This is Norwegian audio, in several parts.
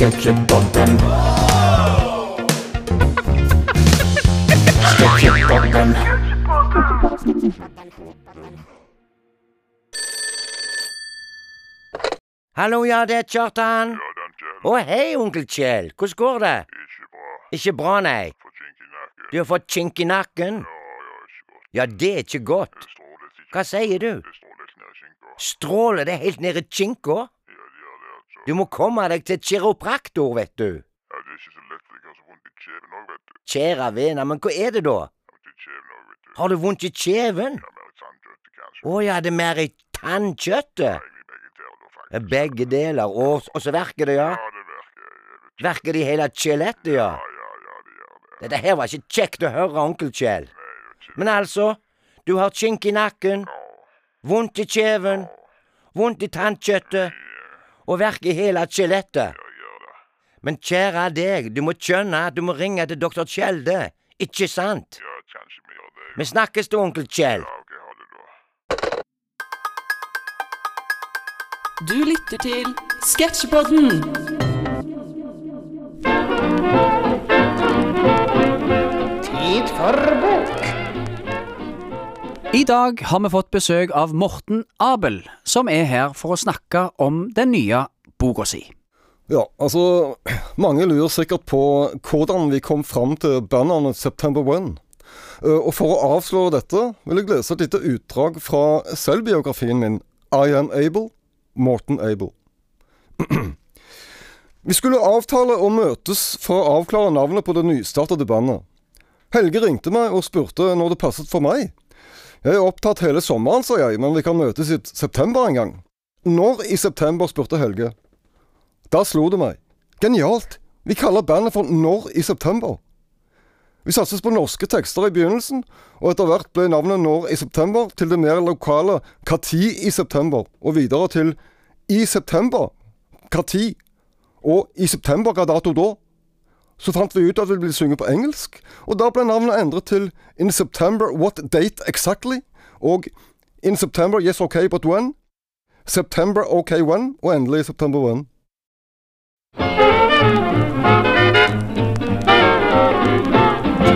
Sketsjepodden. Sketchupodden. Hallo, ja, det er Kjartan. Ja, den Kjell. Å, hei, onkel Kjell. Hvordan går det? Ikke bra. Ikke bra, nei. Fått kink i nakken. Du har fått kink i nakken? Ja, ja, ikke godt. Ja, det er ikke godt. Stråler ikke. Hva sier du? Det stråler ikke ned i. Stråler det helt ned i kinka? Ja, det gjør det, altså. Du må komme deg til kiropraktor, vet du. Ja, det er ikke så lett, for jeg har så vondt i kjeven òg, vet du. Kjære vene, men hva er det da? Vondt i kjeven òg, vet du. Har du vondt i kjeven? Ja, mer tannkjøttet, kanskje. Å ja, det er mer i tannkjøttet? Nei, begge deler, faktisk. Begge deler, og, og så verker det, ja? Ja, det verker. Jeg. Verker det i hele skjelettet, ja? Ja, ja, ja, det gjør det. Dette her var ikke kjekt å høre, onkel Kjell. Nei, det vet ikke. Men altså, du har kink i nakken, Ja, vondt i kjeven, vondt i tannkjøttet og verk i hele skjelettet. Men kjære deg, du må skjønne at du må ringe til doktor Tjelde, ikke sant? Ja, kanskje vi gjør det. Vi snakkes da, onkel Kjell. Ja, ok, ha det da. Du lytter til Sketsjpodden. Tid for bok. I dag har vi fått besøk av Morten Abel, som er her for å snakke om den nye boka si. Ja, altså Mange lurer sikkert på hvordan vi kom fram til bannerne September 1. Eh, Og for å avsløre dette vil jeg lese et lite utdrag fra selvbiografien min I Am Able, Morten Abel. Vi skulle avtale å møtes for å avklare navnet på det nystartede bandet. Helge ringte meg og spurte når det passet for meg. Jeg er opptatt hele sommeren, sa jeg, men vi kan møtes i september en gang. Når i september, spurte Helge. Da slo det meg. Genialt! Vi kaller bandet for Når i september. Vi satses på norske tekster i begynnelsen, og etter hvert ble navnet Når i september til det mer lokale Kati i september, og videre til I september, Kati, og i september hva dato da? Så fant vi ut at vi ville synge på engelsk, og da ble navnet endret til In September What Date Exactly? og In September Yes OK But When? September OK When? og endelig September When.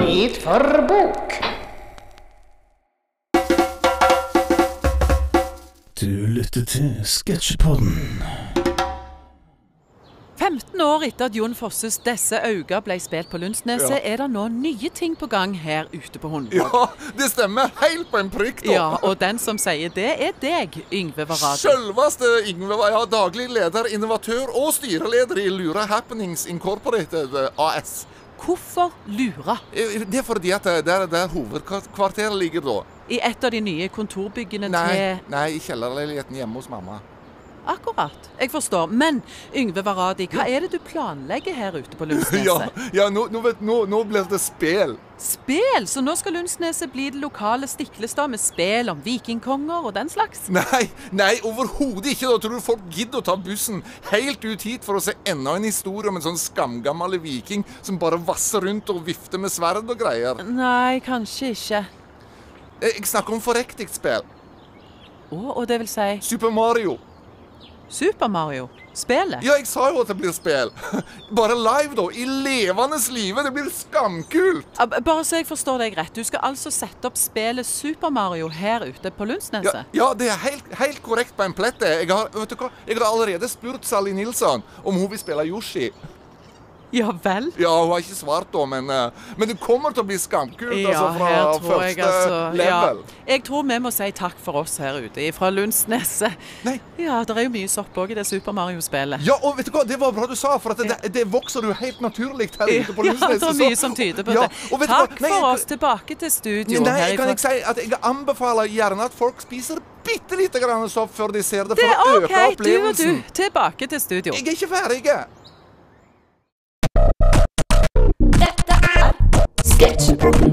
Tid for bok. Du lytter til Sketsjepodden. 15 år etter at Jon Fosses 'Disse auga' ble spilt på Lundsneset, er det nå nye ting på gang her ute på Hundvåg. Ja, det stemmer. Helt på en prikk, da. Ja, og den som sier det, er deg, Yngve Varade. Selveste Yngve Varade, ja, daglig leder, innovatør og styreleder i Lura Happenings Incorporated eh, AS. Hvorfor lure? Eh, Det er fordi at det er der hovedkvarteret ligger da. I et av de nye kontorbyggene Nei, til nei, i kjellerleiligheten hjemme hos mamma. Akkurat. Jeg forstår. Men Yngve Varadi, hva er det du planlegger her ute på Lundsneset? Ja, ja nå, nå, vet, nå, nå blir det spel. Spel! Så nå skal Lundsneset bli det lokale Stiklestad med spel om vikingkonger og den slags? Nei, nei, overhodet ikke. Da tror du folk gidder å ta bussen helt ut hit for å se enda en historie om en sånn skamgammel viking som bare vasser rundt og vifter med sverd og greier. Nei, kanskje ikke. Eh, Jeg snakker om forriktig spill. Å, og det vil si Super Mario. Super Mario? Spillet? Ja, jeg sa jo at det blir spill. Bare live, da. I levende live. Det blir skamkult. Ja, Bare så jeg forstår deg rett. Du skal altså sette opp spillet Super Mario her ute på Ja, Lundsneset? ja det er helt, helt korrekt på en plett. det. Jeg har, vet du hva? Jeg har allerede spurt Sally Nilsson om hun vil spille Yoshi. Ja vel? Ja, hun har ikke svart da, men, eh, men det kommer til å bli skamkult altså, fra første jeg altså level. ja. Jeg tror vi må si takk for oss her ute fra Lundsneset. Ja, det er jo mye sopp òg i det Super Mario-spillet. Ja, og vet du hva? Det var bra du sa, for det, det vokser jo helt naturlig her ute på Ja, det er mye som tyder på Ja, det. du? Takk Nei, for oss. Tilbake til studio. Nei, her kan jeg si at jeg anbefaler gjerne at folk spiser bitte lite grann sopp før de ser det, Det for er å øke du og du. Tilbake til studio. Jeg er ikke ferdig. God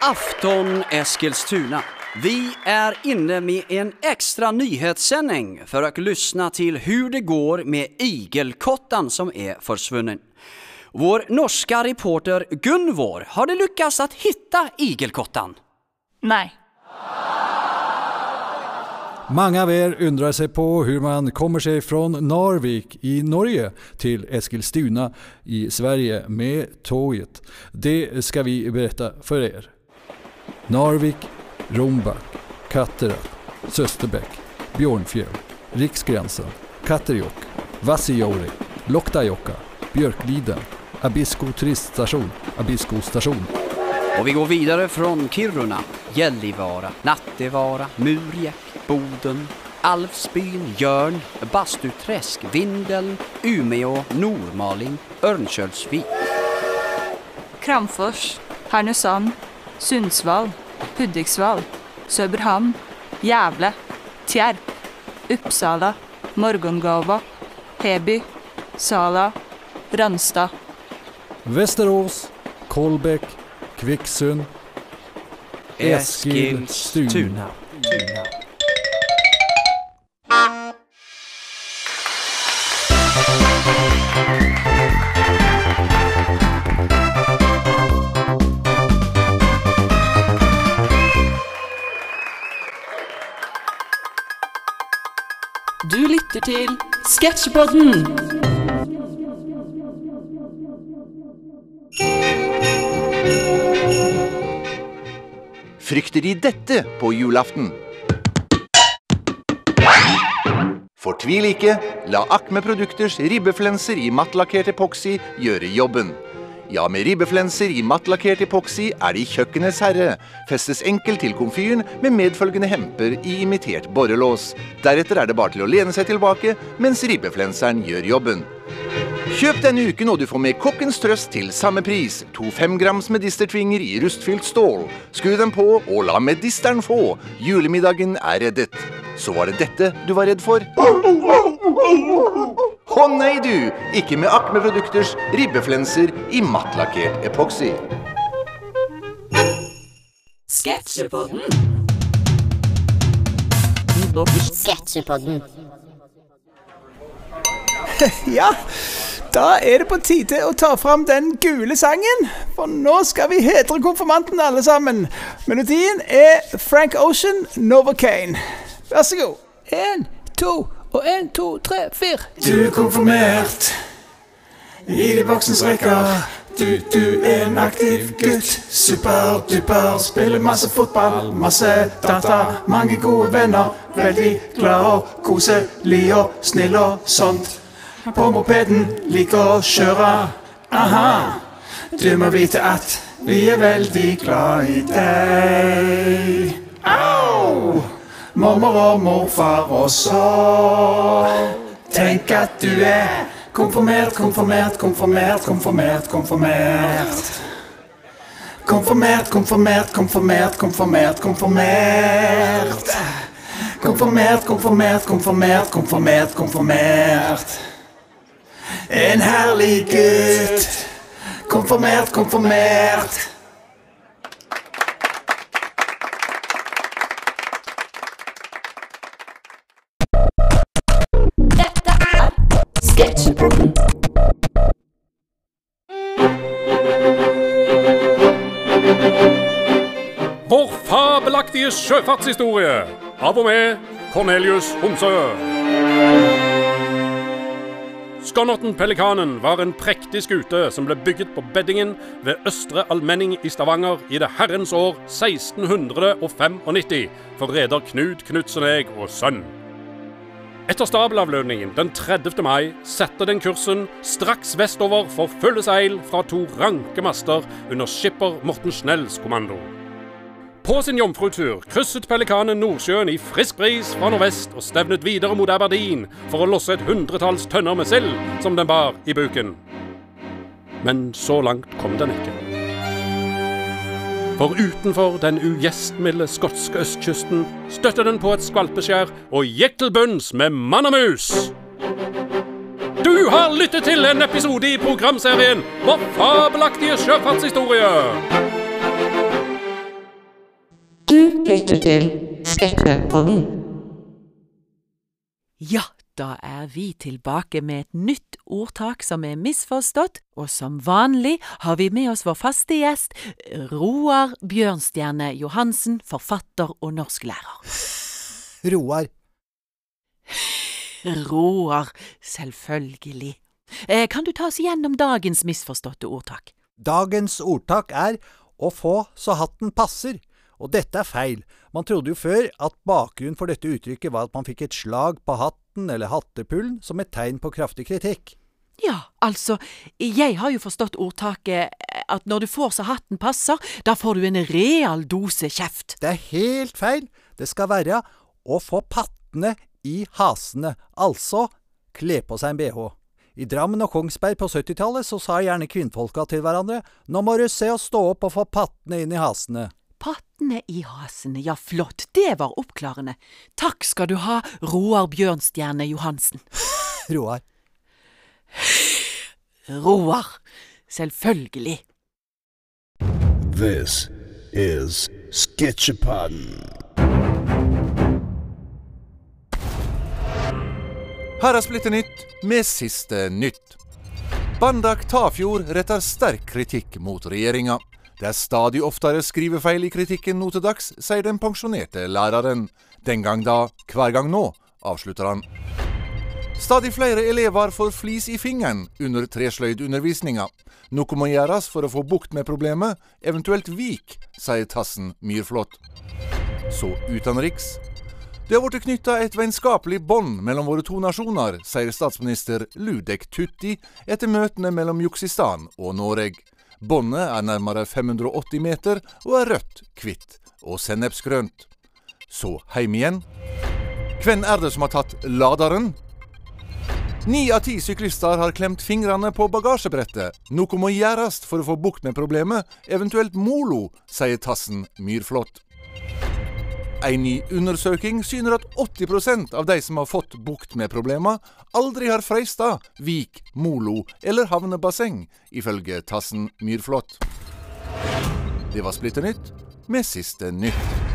afton Eskilstuna. Vi är inne med en extra nyhetssändning för att lyssna till hur det går med igelkottan som är försvunnen. Vår norska reporter Gunvor, har det lyckats att hitta igelkottan? Nei. Mange av dere undrer seg på hvordan man kommer seg fra Narvik i Norge til Eskilstuna i Sverige med tåget. Det skal vi berette for dere. Narvik, Rombak, Katterat, Søsterbekk, Bjørnfjell, Riksgrensen, Katterjokk, Vassijori, Loktajokka, Bjørkliden, Abisko turiststation, Abisko station. Och vi går vidare från Kiruna, Gällivara, Nattevara, Murjek, Boden, Alvsbyn, Jörn, Bastuträsk, Vindeln, Umeå, Nordmaling, Örnsköldsvik. Kramfors, Härnösand, Sundsvall, Hudiksvall, Söderhamn, Gävle, Tierp, Uppsala, Morgongåva, Heby, Sala, Ranstad. Västerås, Kolbäck, Kvicksund, Eskilstuna. Du lytter til Sketsjepodden! Frykter de dette på julaften? Fortvil ikke, la Acme Produkters ribbeflenser i mattlakkert epoksy gjøre jobben. Ja, med ribbeflenser i mattlakkert epoksy er de kjøkkenets herre. Festes enkelt til komfyren med medfølgende hemper i imitert borrelås. Deretter er det bare til å lene seg tilbake mens ribbeflenseren gjør jobben. Kjøp denne uken, og du får med kokkens trøst til samme pris. To femgrams medistertvinger i rustfylt stål. Skru dem på, og la medisteren få. Julemiddagen er reddet. Så var det dette du var redd for? Å nei, du! Ikke med Akme Produkters ribbeflenser i mattlakkert epoksy. Sketsjepodden! Sketsjepodden. Ja, da er det på tide å ta fram den gule sangen. For nå skal vi hedre konfirmanten alle sammen. Melodien er Frank Ocean, Novocaine. Vær så god. Én, to og én, to, tre, fire. Du er konfirmert i de voksnes rekker. Du, du er en aktiv gutt. Superduper. Spiller masse fotball, masse data. Mange gode venner. Veldig glad og koselig og snill og sånt. På mopeden liker å kjøre. Aha. Du må vite at vi er veldig glad i deg. Au! Mormor og morfar også. Tenk at du er konfirmert, konfirmert, konfirmert, konfirmert, konfirmert. Konfirmert, konfirmert, konfirmert, konfirmert, konfirmert. Konfirmert, konfirmert, konfirmert, konfirmert, konfirmert. En herlig gutt. Konfirmert, konfirmert. Vår fabelaktige sjøfartshistorie av og med Cornelius Homsø. Skonnerten Pelikanen var en prektig skute som ble bygget på beddingen ved Østre Almenning i Stavanger i det herrens år 1695 for reder Knut Knutseneg og sønn. Etter stabelavlønningen den 30. mai setter den kursen straks vestover for fulle seil fra to ranke master under skipper Morten Snells kommando. På sin jomfrutur krysset Pelikanen Nordsjøen i frisk bris fra nordvest og stevnet videre mot Aberdeen for å losse et hundretalls tønner med sild som den bar i buken. Men så langt kom den ikke. For utenfor den ugjestmilde skotske østkysten støtte den på et skvalpeskjær og gikk til bunns med mann og mus. Du har lyttet til en episode i programserien Vår fabelaktige sjøfartshistorie. Du lytter til Sketsjepodden. Ja, da er vi tilbake med et nytt ordtak som er misforstått, og som vanlig har vi med oss vår faste gjest, Roar Bjørnstjerne Johansen, forfatter og norsklærer. Roar. Roar, selvfølgelig. Eh, Kan du ta oss gjennom dagens misforståtte ordtak? Dagens ordtak er å få så hatten passer. Og dette er feil. Man trodde jo før at bakgrunnen for dette uttrykket var at man fikk et slag på hatten eller hattepullen som et tegn på kraftig kritikk. Ja, altså, jeg har jo forstått ordtaket eh, at når du får så hatten passer, da får du en real dose kjeft. Det er helt feil. Det skal være å få pattene i hasene, altså kle på seg en bh. I Drammen og Kongsberg på 70-tallet så sa gjerne kvinnfolka til hverandre nå må du se å stå opp og få pattene inn i hasene. Pattene i hasene, ja flott, det var oppklarende. Takk skal du ha, Roar Bjørnstjerne Johansen. Roar. Roar, selvfølgelig. This is Sketchupodden. Her er Splitter nytt med siste nytt. Bandak Tafjord retter sterk kritikk mot regjeringa. Det er stadig oftere skrivefeil i kritikken nå til dags, sier den pensjonerte læreren. Den gang da, hver gang nå, avslutter han. Stadig flere elever får flis i fingeren under tresløydundervisninga. Noe må gjøres for å få bukt med problemet, eventuelt vik, sier Tassen Myrflot. Så utenriks. Det har blitt knytta et vennskapelig bånd mellom våre to nasjoner, sier statsminister Ludek Tutti etter møtene mellom Juksistan og Noreg. Båndet er nærmere 580 meter og er rødt, hvitt og sennepsgrønt. Så heim igjen. Hvem er det som har tatt laderen? Ni av ti syklister har klemt fingrene på bagasjebrettet. Noe må gjøres for å få bukt med problemet, eventuelt molo, sier Tassen Myrflot. En ny undersøking syner at 80% av de som har fått bukt med problemene, aldri har freista vik, molo eller havnebasseng, ifølge Tassen Myrflått. Det var Splitter nytt med siste nytt.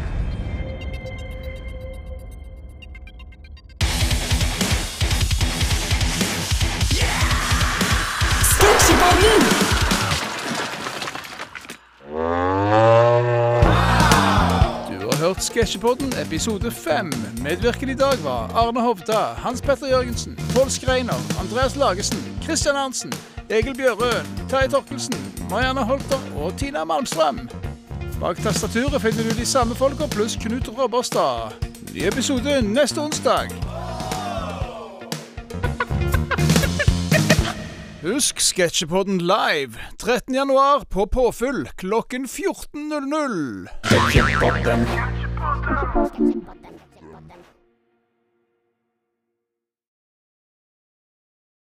Sketsjepodden episode 5. Medvirkende i dag var Arne Hovda, Hans Petter Jørgensen, Pål Skreiner, Andreas Lagesen, Christian Arntzen, Egil Bjørøen, Terje Torkelsen, Marianne Holter og Tina Malmstrøm. Bak tastaturet finner du de samme folka pluss Knut Robberstad. Ny episode neste onsdag. Husk Sketsjepodden live 13. januar på påfyll klokken 14.00. 버튼. 버튼. 버튼. 버튼.